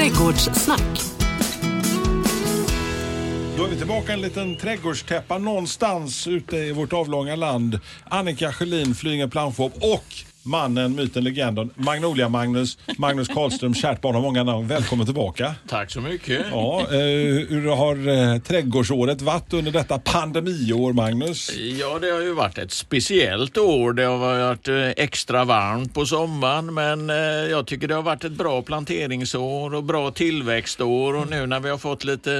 Trädgårdssnack. Då är vi tillbaka en liten trädgårdstäppa någonstans ute i vårt avlånga land. Annika Sjölin, Flyinge Planshop och mannen, myten, legenden, Magnolia-Magnus, Magnus Karlström, kärt barn har många namn. Välkommen tillbaka. Tack så mycket. Ja, eh, hur har eh, trädgårdsåret varit under detta pandemiår, Magnus? Ja, det har ju varit ett speciellt år. Det har varit eh, extra varmt på sommaren, men eh, jag tycker det har varit ett bra planteringsår och bra tillväxtår och nu när vi har fått lite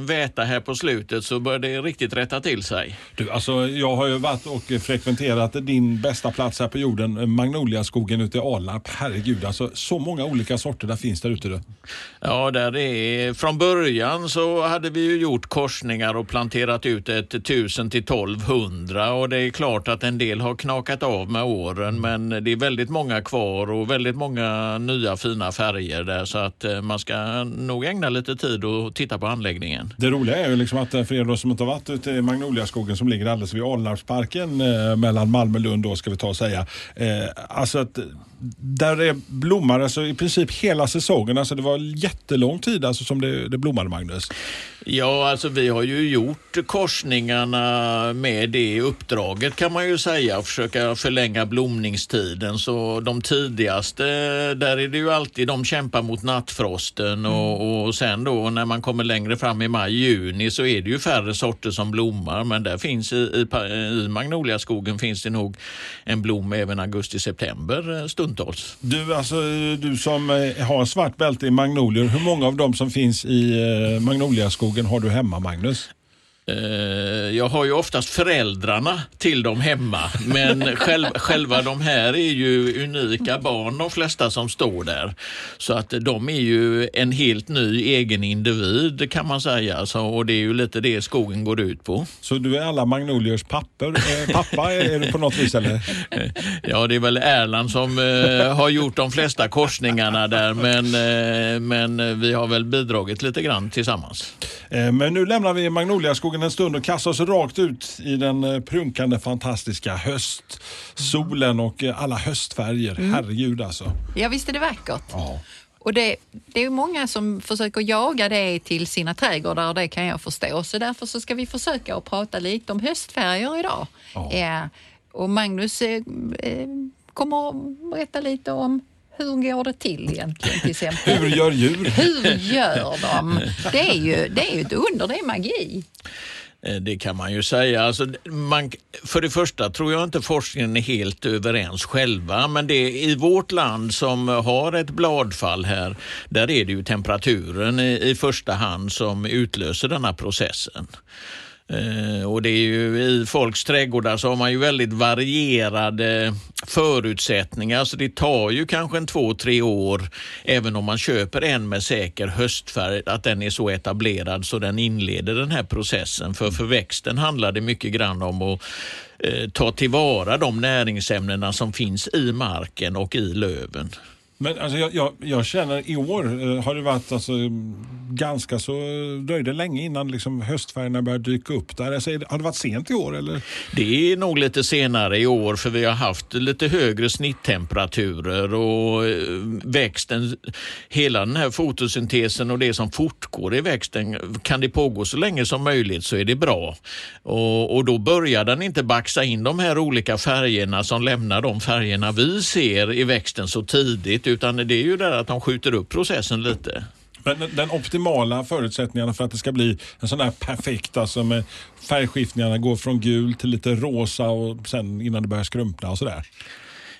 väta här på slutet så börjar det riktigt rätta till sig. Du, alltså, jag har ju varit och frekventerat din bästa plats här på jorden, Magnoliaskogen ute i Alnarp. Herregud, alltså så många olika sorter där finns där ute. Du. Ja, där är, från början så hade vi ju gjort korsningar och planterat ut ett 1000 till 1200 och det är klart att en del har knakat av med åren men det är väldigt många kvar och väldigt många nya fina färger där så att eh, man ska nog ägna lite tid och titta på anläggningen. Det roliga är ju liksom att eh, för er då som inte har varit ute i Magnoliaskogen som ligger alldeles vid Alnarpsparken eh, mellan Malmö och Lund då ska vi ta och säga. Alltså att där det blommar alltså i princip hela säsongen. Alltså det var jättelång tid alltså som det, det blommade Magnus. Ja, alltså vi har ju gjort korsningarna med det uppdraget kan man ju säga, försöka förlänga blomningstiden. Så de tidigaste, där är det ju alltid de kämpar mot nattfrosten och, och sen då när man kommer längre fram i maj, juni så är det ju färre sorter som blommar. Men där finns i, i, i Magnoliaskogen finns det nog en blom även augusti, september stundtals. Du, alltså, du som eh, har svart bälte i magnolier, hur många av dem som finns i eh, Magnoliaskogen har du hemma Magnus? Eh, Jag har ju oftast föräldrarna till dem hemma, men själv, själva de här är ju unika barn de flesta som står där. Så att de är ju en helt ny egen individ kan man säga. Så, och det är ju lite det skogen går ut på. Så du är alla magnoliers papper, eh, pappa är du på något vis eller? Ja, det är väl Erland som eh, har gjort de flesta korsningarna där, men, men vi har väl bidragit lite grann tillsammans. Men nu lämnar vi Magnoliaskogen en stund och kastar oss rakt ut i den eh, prunkande fantastiska höstsolen och eh, alla höstfärger. Herregud alltså. Ja, visst är det vackert. Ja. Och det, det är många som försöker jaga det till sina trädgårdar och det kan jag förstå. Så därför så ska vi försöka att prata lite om höstfärger idag. Ja. Eh, och Magnus eh, eh, kommer att berätta lite om hur går det till egentligen till exempel. Hur gör djur? Hur gör de? Det är ju, det är ju ett under, det är magi. Eh, Det kan man ju säga. Alltså, man, för det första tror jag inte forskningen är helt överens själva, men det i vårt land som har ett bladfall här, där är det ju temperaturen i, i första hand som utlöser denna processen. Eh, och det är ju i folks trädgårdar så har man ju väldigt varierade förutsättningar så det tar ju kanske en två, tre år även om man köper en med säker höstfärg att den är så etablerad så den inleder den här processen. För för växten handlar det mycket grann om att eh, ta tillvara de näringsämnena som finns i marken och i löven. Men alltså, jag, jag, jag känner i år eh, har det varit alltså, ganska så dröjde länge innan liksom, höstfärgerna började dyka upp. Där. Alltså, har det varit sent i år eller? Det är nog lite senare i år för vi har haft lite högre snitttemperaturer och eh, växten, hela den här fotosyntesen och det som fortgår i växten, kan det pågå så länge som möjligt så är det bra. Och, och då börjar den inte baxa in de här olika färgerna som lämnar de färgerna vi ser i växten så tidigt utan det är ju det att de skjuter upp processen lite. Men den, optimala förutsättningarna för att det ska bli en sån här perfekt, alltså med färgskiftningarna går från gul till lite rosa och sen innan det börjar skrumpna och sådär.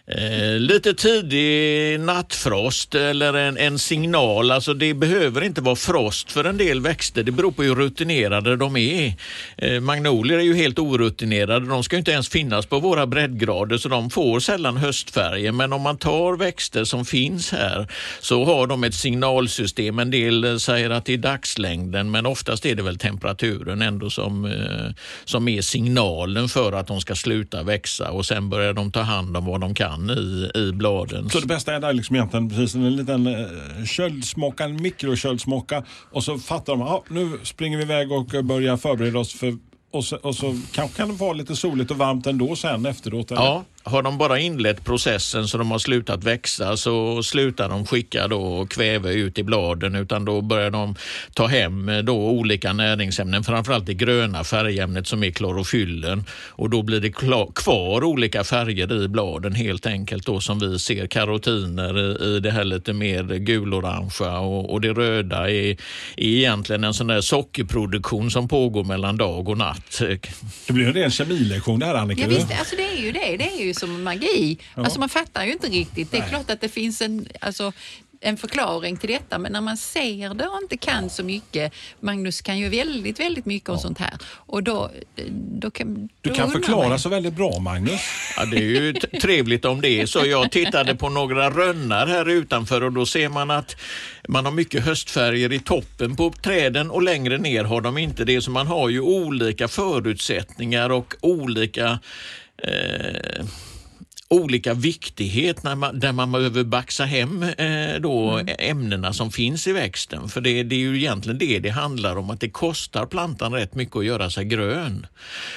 Eh, lite tidig nattfrost eller en, en signal. Alltså det behöver inte vara frost för en del växter. Det beror på hur rutinerade de är. Eh, magnolier är ju helt orutinerade. De ska ju inte ens finnas på våra breddgrader så de får sällan höstfärger. Men om man tar växter som finns här så har de ett signalsystem. En del säger att det är dagslängden men oftast är det väl temperaturen ändå som, eh, som är signalen för att de ska sluta växa och sen börjar de ta hand om vad de kan i, i bladen. Så det bästa är där liksom egentligen precis en liten eh, köldsmocka, en mikroköldsmocka och så fattar de att nu springer vi iväg och börjar förbereda oss för och så, och så kanske kan det vara lite soligt och varmt ändå sen efteråt. Eller? Ja, har de bara inlett processen så de har slutat växa så slutar de skicka då kväve ut i bladen utan då börjar de ta hem då olika näringsämnen, framförallt det gröna färgämnet som är klorofyllen och då blir det kvar olika färger i bladen helt enkelt då som vi ser karotiner i det här lite mer gulorangea och, och det röda är, är egentligen en sån där sockerproduktion som pågår mellan dag och natt. Det blir en ren kemilektion det här Annika. Ja, visst, alltså det är ju det. Det är ju som magi. Ja. Alltså man fattar ju inte riktigt. Det är Nej. klart att det finns en, alltså, en förklaring till detta men när man ser det och inte kan så mycket, Magnus kan ju väldigt, väldigt mycket om ja. sånt här och då, då kan... Då du kan förklara man. så väldigt bra Magnus. Ja, det är ju trevligt om det är så. Jag tittade på några rönnar här utanför och då ser man att man har mycket höstfärger i toppen på träden och längre ner har de inte det. Så man har ju olika förutsättningar och olika eh, olika viktighet när man, där man behöver baxa hem eh, då mm. ämnena som finns i växten. För det, det, är ju egentligen det det handlar om, att det kostar plantan rätt mycket att göra sig grön.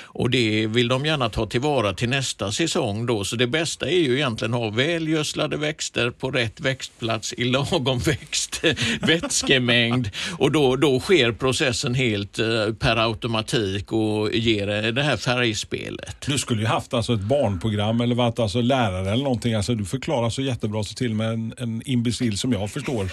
Och det vill de gärna ta tillvara till nästa säsong då. Så det bästa är ju egentligen att ha välgödslade växter på rätt växtplats i lagom växt, vätskemängd och då, då sker processen helt eh, per automatik och ger det här färgspelet. Du skulle ju haft alltså ett barnprogram eller varit alltså lärare eller någonting. Alltså, du förklarar så jättebra så till och med en, en imbecill som jag förstår.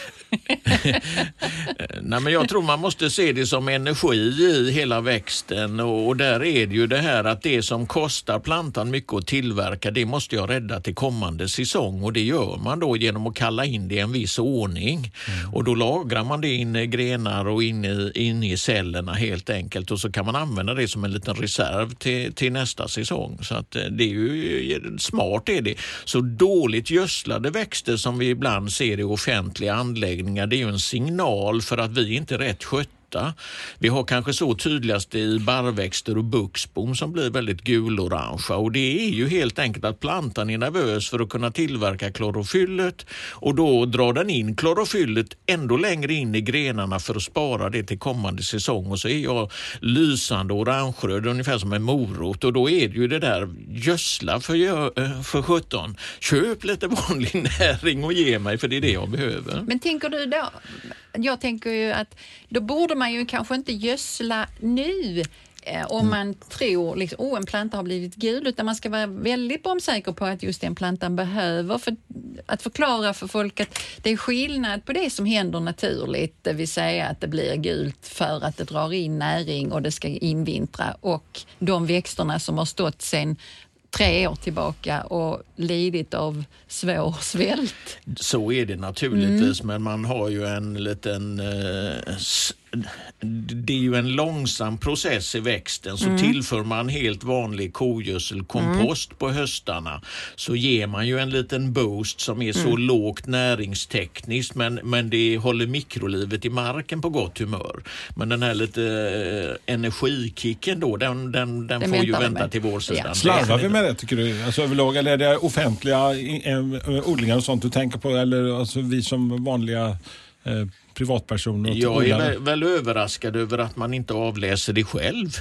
Nej, men jag tror man måste se det som energi i hela växten och, och, där är det ju det här att det som kostar plantan mycket att tillverka det måste jag rädda till kommande säsong och det gör man då genom att kalla in det i en viss ordning. Mm. Och då lagrar man det in i grenar och in i, in i cellerna helt enkelt och så kan man använda det som en liten reserv till, till nästa säsong. Så att eh, det är ju smart Självklart är det. Så dåligt gödslade växter som vi ibland ser i offentliga anläggningar, det är ju en signal för att vi inte är rätt skötta svarta. Vi har kanske så tydligast i barrväxter och buxbom som blir väldigt gulorangea och det är ju helt enkelt att plantan är nervös för att kunna tillverka klorofyllet och då drar den in klorofyllet ändå längre in i grenarna för att spara det till kommande säsong och så är jag lysande orangeröd ungefär som en morot och då är det ju det där gödsla för, eh, för 17. Köp lite vanlig näring och ge mig för det är det jag behöver. Men tänker du då jag tänker ju att då borde man ju kanske inte gödsla nu eh, om mm. man tror liksom, oh, en planta har blivit gul, utan man ska vara väldigt bombsäker på att just den plantan behöver. För att förklara för folk att det är skillnad på det som händer naturligt, det vill säga att det blir gult för att det drar in näring och det ska invintra och de växterna som har stått sedan tre år tillbaka och lidit av svår svält. Så är det naturligtvis, mm. men man har ju en liten eh, det är ju en långsam process i växten. Så mm. tillför man helt vanlig kogödsel, kompost mm. på höstarna så ger man ju en liten boost som är så mm. lågt näringstekniskt men, men det håller mikrolivet i marken på gott humör. Men den här lite eh, energikicken då, den, den, den, får ju vänta till vårsidan. Ja. Slarvar vi med det tycker du? Alltså överlag, eller är det offentliga eh, odlingar och sånt du tänker på eller alltså vi som vanliga eh, privatpersoner? Jag är väl, väl, överraskad över att man inte avläser det själv.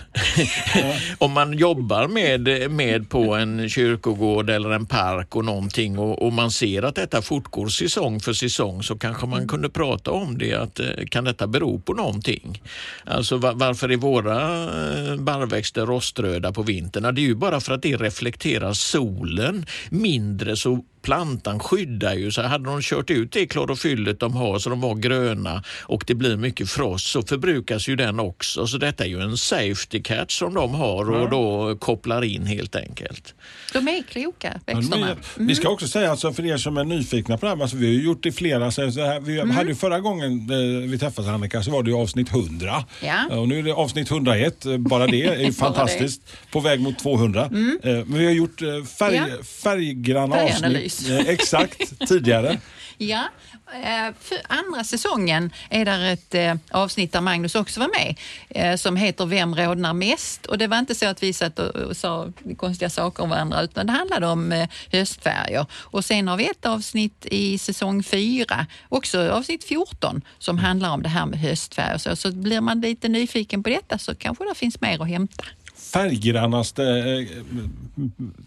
Ja. Om man jobbar med, med på en kyrkogård eller en park och någonting och, och, man ser att detta fortgår säsong för säsong så kanske man kunde prata om det. Att, eh, kan detta bero på någonting? Alltså var, varför är våra eh, barrväxter roströda på vintern? Det är ju bara för att det reflekterar solen mindre så plantan skyddar ju sig. Hade de kört ut det klorofyllet de har så de var gröna och det blir mycket frost så förbrukas ju den också. Så detta är ju en safety catch som de har och då kopplar in helt enkelt. De är kloka växterna. Mm. Vi ska också säga alltså för er som är nyfikna på det här, alltså vi har ju gjort det flera, så här, vi mm. hade ju förra gången eh, vi träffades Annika så var det ju avsnitt 100 ja. och nu är det avsnitt 101, bara det är ju fantastiskt. På väg mot 200. Mm. Eh, men vi har gjort eh, färg, ja. färggranna avsnitt Eh, exakt, tidigare. Ja, eh, för andra säsongen är det ett eh, avsnitt där Magnus också var med som heter Vem rodnar mest? Och det var inte så att vi satt och sa konstiga saker om varandra utan det handlade om höstfärger. Och sen har vi ett avsnitt i säsong fyra, också avsnitt 14, som handlar om det här med höstfärger. Så, så blir man lite nyfiken på detta så kanske det finns mer att hämta färggrannaste eh,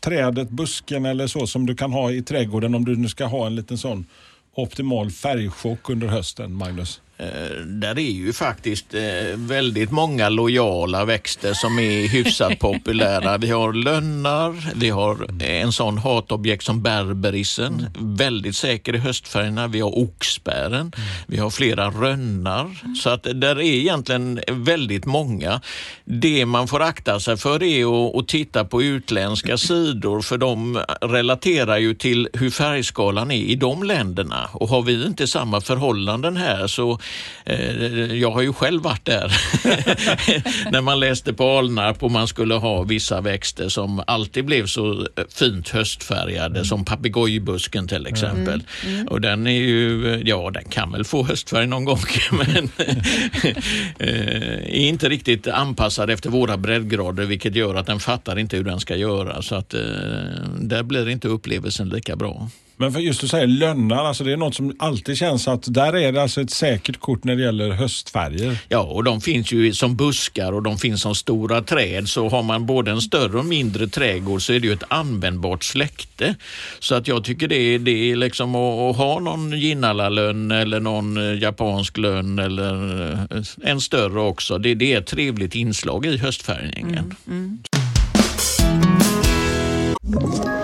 trädet, busken eller så som du kan ha i trädgården om du nu ska ha en liten sån optimal färgchock under hösten, Magnus? Eh, där är ju faktiskt eh, väldigt många lojala växter som är hyfsat populära. Vi har lönnar, vi har eh, en sån hatobjekt som berberisen, väldigt säker i höstfärgerna. Vi har oxbären, vi har flera rönnar. Så att där är egentligen väldigt många. Det man får akta sig för är att, titta på utländska sidor för de relaterar ju till hur färgskalan är i de länderna. Och har vi inte samma förhållanden här så jag har ju själv varit där när man läste på Alnarp och man skulle ha vissa växter som alltid blev så fint höstfärgade mm. som papegojbusken till exempel. Mm. Mm. Och den är ju, ja den kan väl få höstfärg någon gång men eh, är inte riktigt anpassad efter våra breddgrader vilket gör att den fattar inte hur den ska göra så att eh, där blir inte upplevelsen lika bra. Men för just att säga lönnar, alltså det är något som alltid känns att där är det alltså ett säkert kort när det gäller höstfärger. Ja, och de finns ju som buskar och de finns som stora träd. Så har man både en större och mindre trädgård så är det ju ett användbart släkte. Så att jag tycker det är, det är liksom att, att ha någon Jinnala-lönn eller någon eh, japansk lönn eller eh, en större också. Det, det är ett trevligt inslag i höstfärgningen. Mm, mm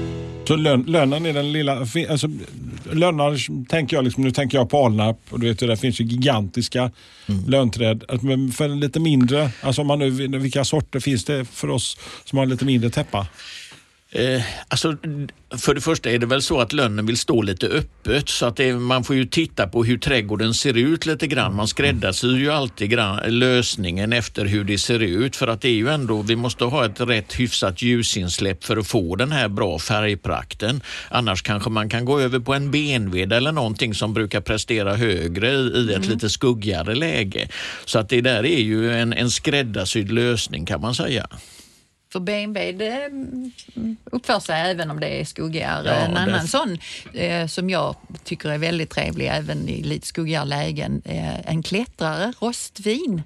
Så lön, lönen är den lilla, alltså, lönnar tänker jag, liksom, nu tänker jag på Alnarp och du vet det finns ju gigantiska mm. lönträd. Men för lite mindre, alltså om man nu, vilka sorter finns det för oss som har lite mindre täppa? Eh, alltså, för det första är det väl så att lönnen vill stå lite öppet så att det, man får ju titta på hur trädgården ser ut lite grann. Man skräddarsyr ju alltid grann, lösningen efter hur det ser ut för att det är ju ändå, vi måste ha ett rätt hyfsat ljusinsläpp för att få den här bra färgprakten. Annars kanske man kan gå över på en benved eller någonting som brukar prestera högre i, i ett mm. lite skuggigare läge. Så att det där är ju en, en skräddarsydd lösning kan man säga. För BMW uppför sig även om det är skuggigare. Ja, en annan det... sån eh, som jag tycker är väldigt trevlig även i lite skuggigare lägen, eh, en klättrare, rostvin.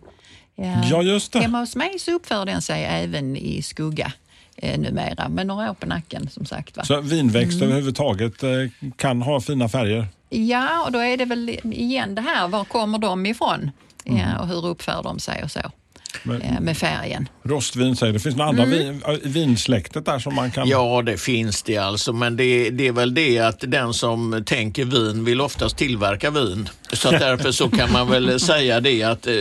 Eh, ja, just det. Hemma hos mig så uppför den sig även i skugga eh, numera, med några år på nacken som sagt. Va? Så vinväxt mm. överhuvudtaget eh, kan ha fina färger? Ja, och då är det väl igen det här, var kommer de ifrån? Mm. Ja, och hur uppför de sig och så. Men, eh, med färgen. Rostvin säger det. Finns det några mm. andra vin, vinsläktet där som man kan... Ja, det finns det alltså. Men det, det, är väl det att den som tänker vin vill oftast tillverka vin. Så därför så kan man väl säga det att eh,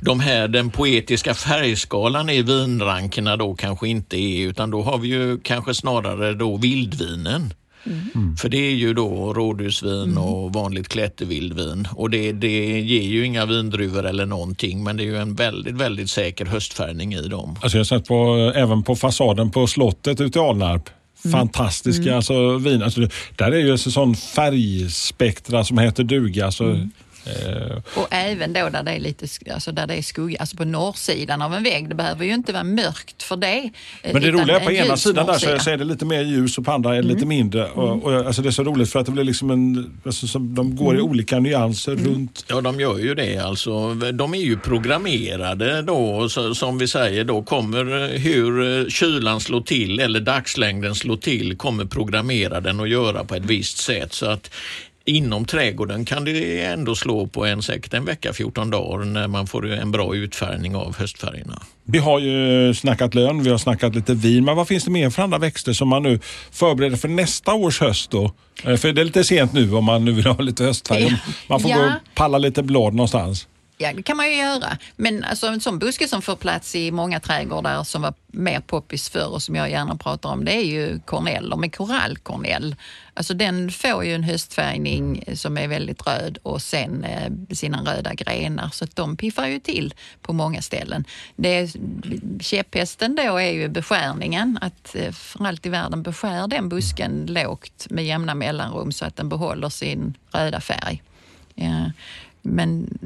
de här, den poetiska färgskalan i vinrankerna då kanske inte är, utan då har vi ju kanske snarare då vildvinen. Mm. För det är ju då rådhusvin mm. och vanligt klättervildvin. Och det, det ger ju inga vindruvor eller någonting men det är ju en väldigt, väldigt säker höstfärgning i dem. Alltså jag har sett på, även på fasaden på slottet ute i Alnarp Mm. fantastiska mm. Alltså, vin. Alltså, där är ju en sån färgspektra som heter duga. Alltså, mm. Eh, och även då där det är lite alltså där det är skugga, alltså på norrsidan av en vägg. Det behöver ju inte vara mörkt för det. Men det roliga är på ena sidan där så, är det lite mer ljus och på andra är det mm. lite mindre. Och, mm. och, alltså det är så roligt för att det blir liksom en, alltså, som, de går mm. i olika nyanser mm. runt. Ja, de gör ju det. Alltså, de är ju programmerade då, så, som vi säger, då kommer hur kylan slår till eller dagslängden slår till kommer programmera den att göra på ett visst sätt. Så att Inom trädgården kan det ändå slå på en säkert en vecka, 14 dagar när man får en bra utfärgning av höstfärgerna. Vi har ju snackat lön, vi har snackat lite vin, men vad finns det mer för andra växter som man nu förbereder för nästa års höst då? Eh, för det är lite sent nu om man nu vill ha lite höstfärg. Man får ja. gå och palla lite blad någonstans. Ja, det kan man ju göra. Men alltså, en sån buske som får plats i många trädgårdar som var mer poppis förr och som jag gärna pratar om, det är ju korneller med korallkornell. Alltså den får ju en höstfärgning som är väldigt röd och sen eh, sina röda grenar så att de piffar ju till på många ställen. Det, käpphästen då är ju beskärningen, att eh, för allt i världen beskär den busken lågt med jämna mellanrum så att den behåller sin röda färg. Ja. Men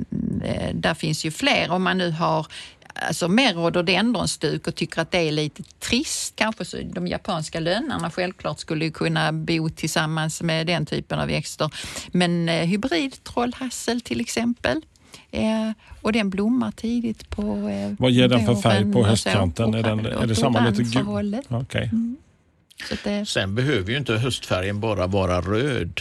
eh, där finns ju fler. Om man nu har alltså mer rhododendronstuk och tycker att det är lite trist, kanske så de japanska lönnarna självklart skulle kunna bo tillsammans med den typen av växter. Men eh, hybridtrollhassel till exempel. Eh, och den blommar tidigt på eh, Vad ger den för färg på höstkanten? Är, den, är det samma lite gul? Orangehållet. Okej. Så att det, Sen behöver ju inte höstfärgen bara vara röd.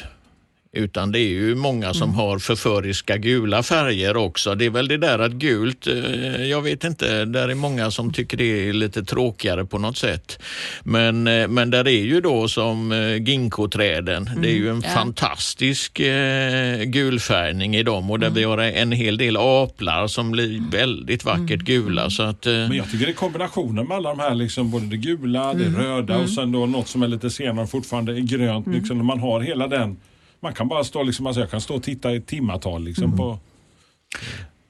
Utan det är ju många som har förföriska gula färger också. Det är väl det där att gult, eh, jag vet inte, där är många som tycker det är lite tråkigare på något sätt. Men, eh, men där är ju då som eh, ginkgoträden, det är ju en ja. fantastisk gulfärgning i dem och där vi har en hel del aplar som blir väldigt vackert gula. Så att, Men jag tycker det är kombinationen med alla de här, liksom, både det gula, det röda och sen då något som är lite senare fortfarande är grönt. Liksom, när man har hela den. Man kan bara stå, liksom, alltså jag kan stå och titta i timmatal liksom, på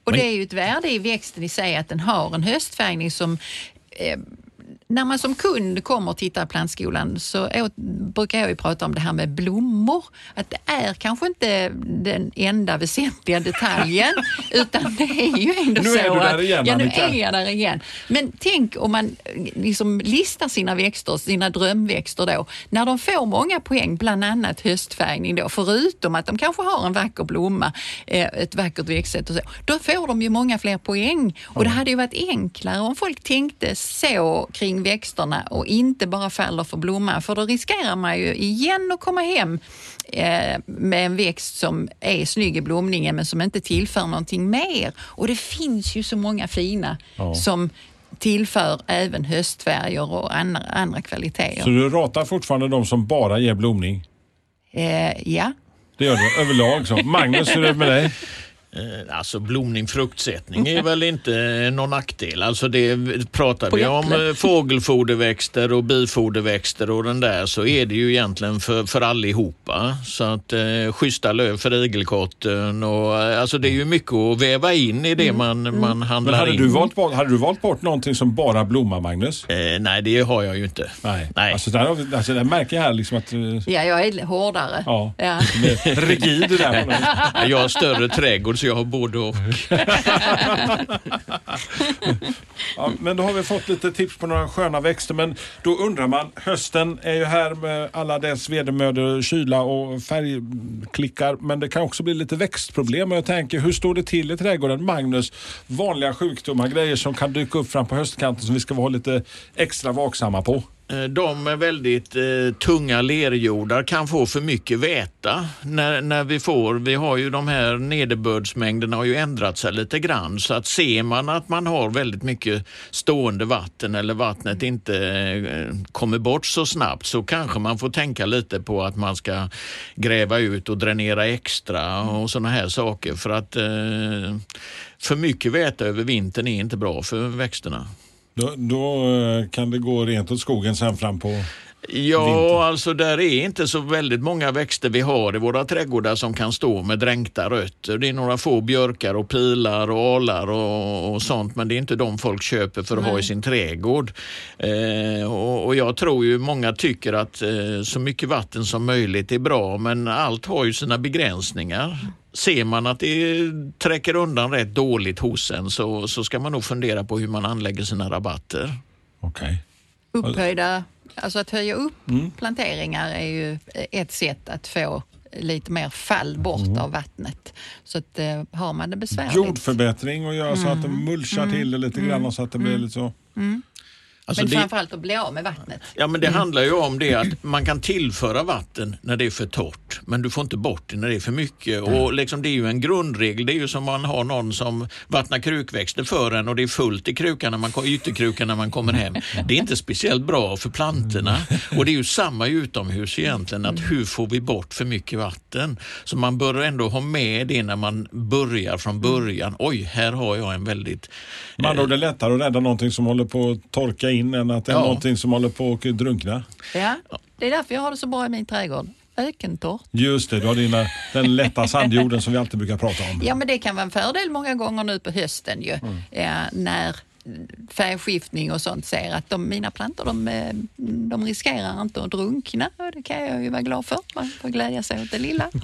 Och det är ju ett värde i växten i sig att den har en höstfärgning som eh, när man som kund kommer och tittar i plantskolan så å- brukar jag ju prata om det här med blommor. Att det är kanske inte den enda väsentliga detaljen utan det är ju ändå Nu så är du där att... igen, ja, nu Annika. är jag där igen. Men tänk om man eh, liksom listar sina växter, sina drömväxter då. När de får många poäng, bland annat höstfärgning då, förutom att de kanske har en vacker blomma, eh, ett vackert växtsätt och så. Då får de ju många fler poäng. Och det hade ju varit enklare om folk tänkte så kring växterna och inte bara faller för blomman. För då riskerar man ju igen att komma hem eh, med en växt som är snygg i blomningen men som inte tillför någonting mer. Och det finns ju så många fina Ja. som tillför även höstfärger och andra, andra kvaliteter. Så du ratar fortfarande de som bara ger blomning? Eh, ja. Det gör du överlag. Så. Magnus, hur är det med dig? Eh, Alltså blomning, fruktsättning är väl inte någon nackdel. Alltså det pratar vi om eh, fågelfoderväxter och bifoderväxter och den där så är det ju egentligen för, för allihopa. Så att eh, schyssta löv för igelkotten och eh, alltså det är ju mycket att väva in i det man, man Men handlar hade in. du, valt bort, hade du valt bort någonting som bara blommar, Magnus? Eh, nej, det har jag ju inte. Nej. Nej. Alltså, där, har alltså, där märker jag här liksom att... eh, ja, jag är hårdare. Ja. Ja. rigid där. Jag har större trädgård så jag har både och. Mm. Ja, men då har vi fått lite tips på några sköna växter. Men då undrar man, hösten är ju här med alla dess vedermödor, kyla och färgklickar. Men det kan också bli lite växtproblem. Och jag tänker, hur står det till i trädgården? Magnus, vanliga sjukdomar, grejer som kan dyka upp fram på höstkanten som vi ska vara lite extra vaksamma på. Eh, de med väldigt eh, tunga lerjordar kan få för mycket väta när, när vi får, vi har ju de här nederbördsmängderna har ju ändrat sig lite grann. Så att ser man att man har väldigt mycket stående vatten eller vattnet inte eh, kommer bort så snabbt så kanske man får tänka lite på att man ska gräva ut och dränera extra och sådana här saker. För att eh, för mycket väta över vintern är inte bra för växterna. Då, då eh, kan det gå rent åt skogen sen fram på... Ja, vinter. alltså där är inte så väldigt många växter vi har i våra trädgårdar som kan stå med dränkta rötter. Det är några få björkar och pilar och alar och, och sånt, men det är inte de folk köper för att ha i sin trädgård. Eh, och, och jag tror ju många tycker att eh, så mycket vatten som möjligt är bra, men allt har ju sina begränsningar. Ser man att det träcker undan rätt dåligt hos en så, så ska man nog fundera på hur man anlägger sina rabatter. Okej. Upphöjda, alltså att höja upp Mm. planteringar är ju ett sätt att få lite mer fall bort Mm. av vattnet. Så att eh, har man det besvärligt. Jordförbättring och göra så att det mulchar till det lite grann så att det blir lite så. Alltså men det- framförallt att bli av med vattnet. Ja, men det handlar ju om det att man kan tillföra vatten när det är för torrt. men du får inte bort det när det är för mycket. Och liksom, det är ju en grundregel. Det är ju som man har någon som vattnar krukväxter för en och det är fullt i krukan när man, ytterkrukan när man kommer hem. Det är inte speciellt bra för plantorna. Och det är ju samma utomhus egentligen, att hur får vi bort för mycket vatten? Så man bör ändå ha med det när man börjar från början. Oj, här har jag en väldigt... Andra ord, det är lättare att rädda någonting som håller på att torka in än att det är Ja. någonting som håller på att drunkna. Ja, det är därför jag har det så bra i min trädgård. Ökentorrt. Just det, du har dina, den lätta sandjorden som vi alltid brukar prata om. Ja, men det kan vara en fördel många gånger nu på hösten ju. Ja, när färgskiftning och sånt ser att de, mina plantor de, eh, de riskerar inte att drunkna och det kan jag ju vara glad för. Man får glädja sig åt det lilla.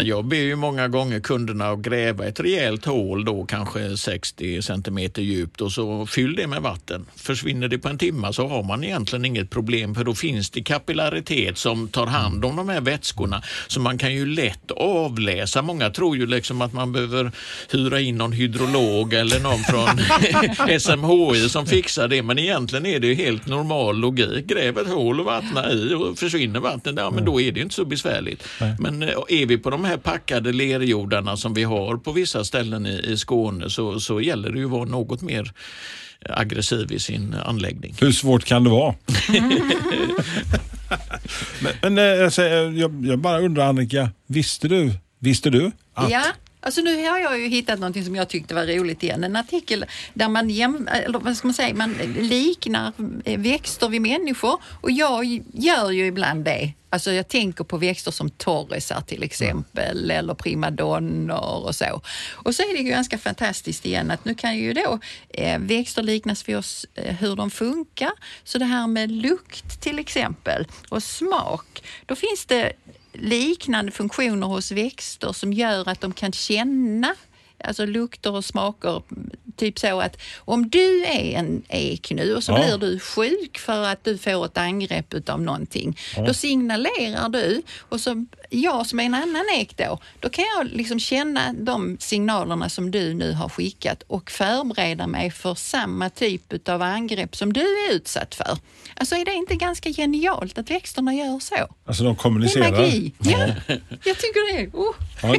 Jag ber ju många gånger kunderna att gräva ett rejält hål, då kanske 60 centimeter djupt och så fyll det med vatten. Försvinner det på en timme så har man egentligen inget problem för då finns det kapillaritet som tar hand om de här vätskorna. Så man kan ju lätt avläsa. Många tror ju liksom att man behöver hyra in någon hydrolog eller någon från SMHI som fixar det. Men egentligen är det ju helt normal logik. Gräv ett hål och vattna i och försvinner vattnet, ja men då är det ju inte så besvärligt. Men eh, är vi på de här packade lerjordarna som vi har på vissa ställen i, i Skåne så, så gäller det ju att vara något mer aggressiv i sin anläggning. Hur svårt kan det vara? men men eh, jag, säger, jag, jag bara undrar Annika, visste du, visste du att Ja, alltså nu har jag ju hittat någonting som jag tyckte var roligt igen. En artikel där man, jäm, eller vad ska man, säga, man liknar växter vid människor och jag gör ju ibland det. Alltså jag tänker på växter som torrisar till exempel eller primadonnor och så. Och så är det ju ganska fantastiskt igen att nu kan ju då eh, växter liknas vid oss eh, hur de funkar. Så det här med lukt till exempel och smak, då finns det liknande funktioner hos växter som gör att de kan känna alltså lukter och smaker. Typ så att om du är en ek nu och så Ja. blir du sjuk för att du får ett angrepp utav någonting. Då signalerar du och så jag som är en annan ek då, då kan jag liksom känna de signalerna som du nu har skickat och förbereda mig för samma typ utav angrepp som du är utsatt för. Alltså är det inte ganska genialt att växterna gör så? alltså de Det är kommunicerar? magi. Ja, jag tycker det. Oh. Ja,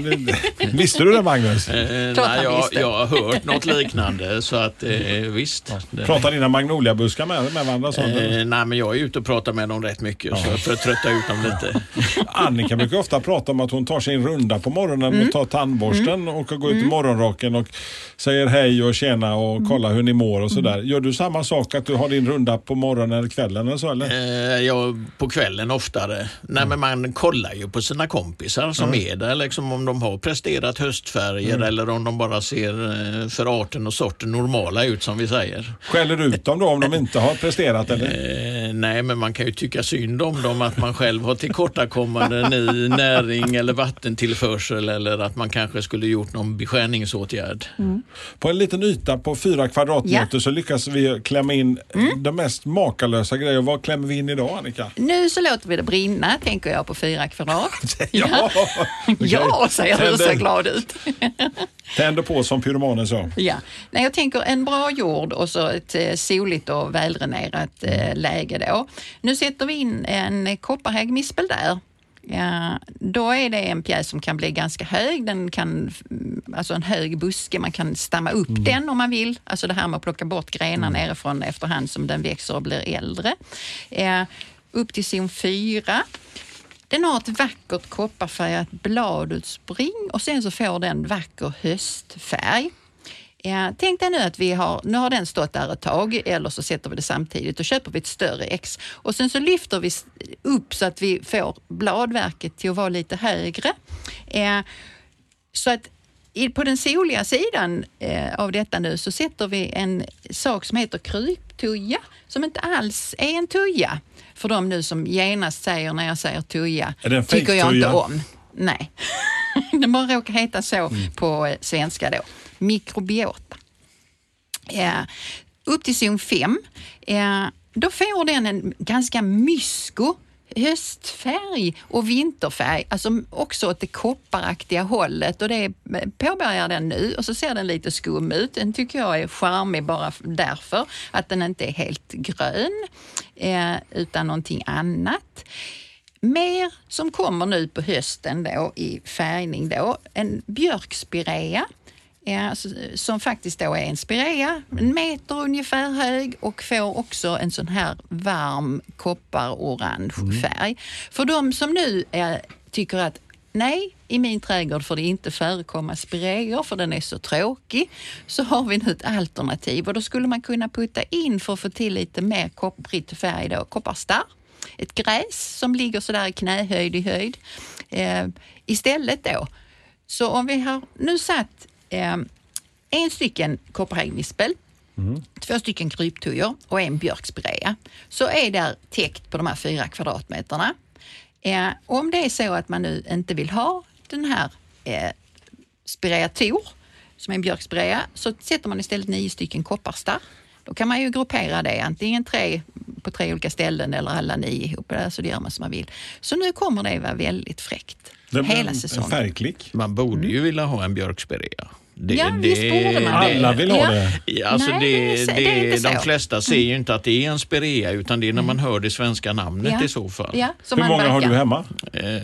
det, visste du det Magnus? Eh, nej, jag, jag har hört något liknande så att eh, visst. Pratar dina magnoliabuskar med, med varandra? Sånt? Eh, nej, men jag är ute och pratar med dem rätt mycket så för att trötta ut dem lite. Annika brukar ofta prata om att hon tar sin runda på morgonen Mm. och tar tandborsten och går ut i morgonrocken och säger hej och tjena och Mm. kollar hur ni mår och sådär. Gör du samma sak att du har din runda på morgonen eller kvällen eller så eller? Eh, jag, på kvällen oftare. Nej, men man kollar ju på sina kompisar som är där, liksom om de har presterat höstfärger eller om de bara ser eh, för arten och sorten normala ut som vi säger. Skäller du ut dem då om de inte har presterat eller? Eh, nej, men man kan ju tycka synd om dem att man själv har tillkortakommanden i näring eller vattentillförsel eller att man kanske skulle gjort någon beskärningsåtgärd. På en liten yta på fyra kvadratmeter Ja. så lyckas vi klämma in de mest makalösa grejer. Vad klämmer vi in idag Annika? Nu så låter vi det brinna, tänker jag på fyra kvadrat. Ja, Ja, säger du och ser glad ut. Tänder på som pyromanen sa. Ja. Nej, jag tänker en bra jord och så ett eh, soligt och väldränerat eh, läge då. Nu sätter vi in en kopparhäggmispel där. Ja, då är det en pjäs som kan bli ganska hög. Den kan, mm, alltså en hög buske, man kan stamma upp den om man vill. Alltså det här med att plocka bort grenar nerifrån efterhand som den växer och blir äldre. Eh, upp till zon 4. Den har ett vackert kopparfärgat bladutspring och sen så får den vacker höstfärg. Ja, tänk dig nu att vi har, nu har den stått där ett tag eller så sätter vi det samtidigt och köper vi ett större ex och sen så lyfter vi upp så att vi får bladverket till att vara lite högre. Eh, så att på den soliga sidan eh, av detta nu så sätter vi en sak som heter kryptuja som inte alls är en tuja. För de nu som genast säger när jag säger tuja, tycker jag inte om. Nej, den bara råkar heta så på eh, svenska då. Mikrobiota. Eh, upp till zon 5, eh, då får den en ganska mysko höstfärg och vinterfärg, alltså också åt det kopparaktiga hållet och det påbörjar den nu och så ser den lite skum ut. Den tycker jag är charmig bara därför att den inte är helt grön eh, utan någonting annat. mer som kommer nu på hösten då i färgning då. En björkspirea Ja, som faktiskt då är en spirea, en meter ungefär hög och får också en sån här varm kopparorange färg. För de som nu är, tycker att nej, i min trädgård får det inte förekomma spireor för den är så tråkig, så har vi nu ett alternativ och då skulle man kunna putta in för att få till lite mer kopprigt färg då, kopparstarr ett gräs som ligger sådär i knähöjd i höjd. Eh, istället då, så om vi har nu satt eh, en stycken kopparhäggmispel, två stycken kryptujor och en björkspirea, så är det täckt på de här fyra kvadratmeterna. Eh, om det är så att man nu inte vill ha den här eh, spirea tor, som är en björkspirea, så sätter man istället nio stycken kopparstarr. Då kan man ju gruppera det, antingen tre på tre olika ställen eller alla nio ihop. Så det gör man som man vill. Så nu kommer det vara väldigt fräckt. Det Hela en, säsongen. en färgklick. Man borde ju vilja ha en björkspirea. Det, Ja, visst borde man det. Alla vill ha Ja. det. Ja, Alltså Nej, det, det är- det, det är de. Mm. flesta ser ju inte att det är en spirea utan det är när man hör det svenska namnet Ja. i så fall. Ja, Hur många har verkar. du hemma? Ja, eh,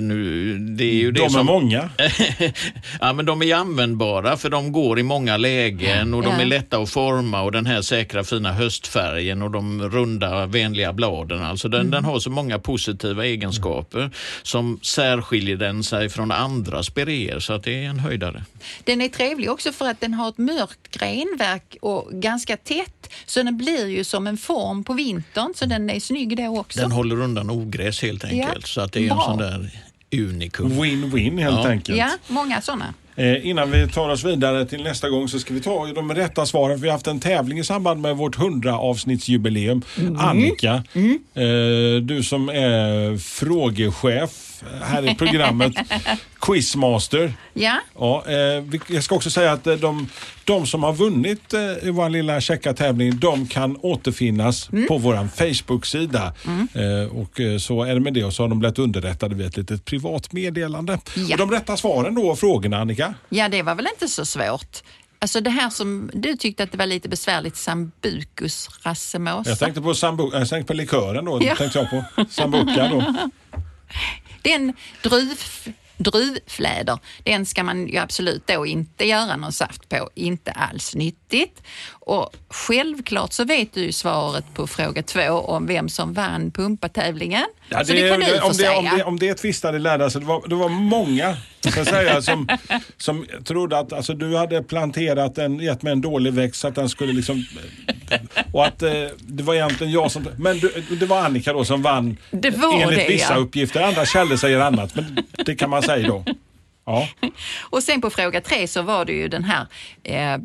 nu, det är ju det De är som... många. ja, men de är användbara för de går i många lägen och de Ja. är lätta att forma och den här säkra fina höstfärgen och de runda vänliga bladen. Alltså den, den har så många positiva egenskaper som särskiljer den sig från andra spireer så att det är en höjdare. Den är trevlig också för att den har ett mörkt grenverk och ganska tätt. Så den blir ju som en form på vintern, så den är snygg då också. Den håller undan ogräs helt enkelt Ja, så att det är en bra. sån där unikum. Win-win helt Ja. enkelt. Ja, många sådana. Eh, innan vi tar oss vidare till nästa gång så ska vi ta de rätta svaren. Vi har haft en tävling i samband med vårt 100 avsnittsjubileum. Annika, Eh, du som är frågechef här i programmet, Quizmaster. Ja, Ja, eh, jag ska också säga att eh, de, de som har vunnit eh, vår lilla checka tävling, de kan återfinnas på vår Facebook-sida. Eh, och eh, så är det med det och så har de blivit underrättade via ett litet privat meddelande. Ja. Och de rätta svaren då, frågorna Annika? ja, det var väl inte så svårt. Alltså det här som du tyckte att det var lite besvärligt, Sambucus racemosa. Jag tänkte på, sambu- jag tänkte på likören då, Ja. tänkte jag på. Sambuca då. Den druv, druvfläder, den ska man ju absolut då inte göra någon saft på. Inte alls nyttigt. Och självklart så vet du ju svaret på fråga två om vem som vann pumpatävlingen. Ja, så det kan du om, det, om, det, om det tvistade lärda sig, det var, det var många att säga, som, som trodde att alltså, du hade planterat en, gett mig en dålig växt så att den skulle liksom... Och att eh, det var egentligen jag som... Men du, det var Annika då som vann Det var enligt det, vissa ja. uppgifter. Andra källor säger annat, men det kan man säga då. Ja. Och sen på fråga tre så var det ju den här eh,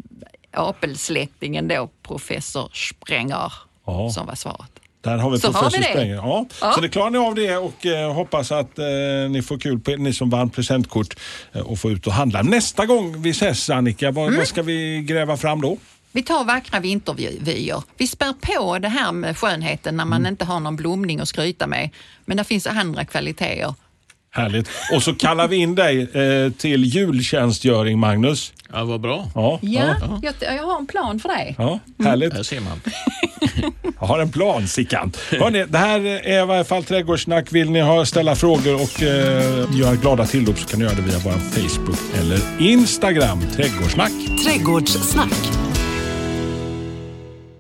apelsläktingen då, professor Sprenger, Ja. som var svaret. Där har vi Så har professor vi det. Sprenger. Ja. Ja. Så det klarar ni av det och eh, hoppas att eh, ni får kul på ni som vann presentkort eh, och får ut och handla. Nästa gång vi ses Annika, vad, Mm. vad ska vi gräva fram då? Vi tar vackra vintervyer. Vi spär på det här med skönheten när man inte har någon blomning att skryta med. Men det finns andra kvaliteter. Härligt. Och så kallar vi in dig eh, till jultjänstgöring Magnus. Ja, vad bra. Ja, Ja, Jag, jag har en plan för dig. ja, härligt. Där ser man. Jag har en plan Sickan. Hörrni, det här är i varje fall Trädgårdssnack. Vill ni ha, ställa frågor och eh, göra glada tillrop så kan ni göra det via vår Facebook eller Instagram. Trädgårdssnack. Trädgårdssnack.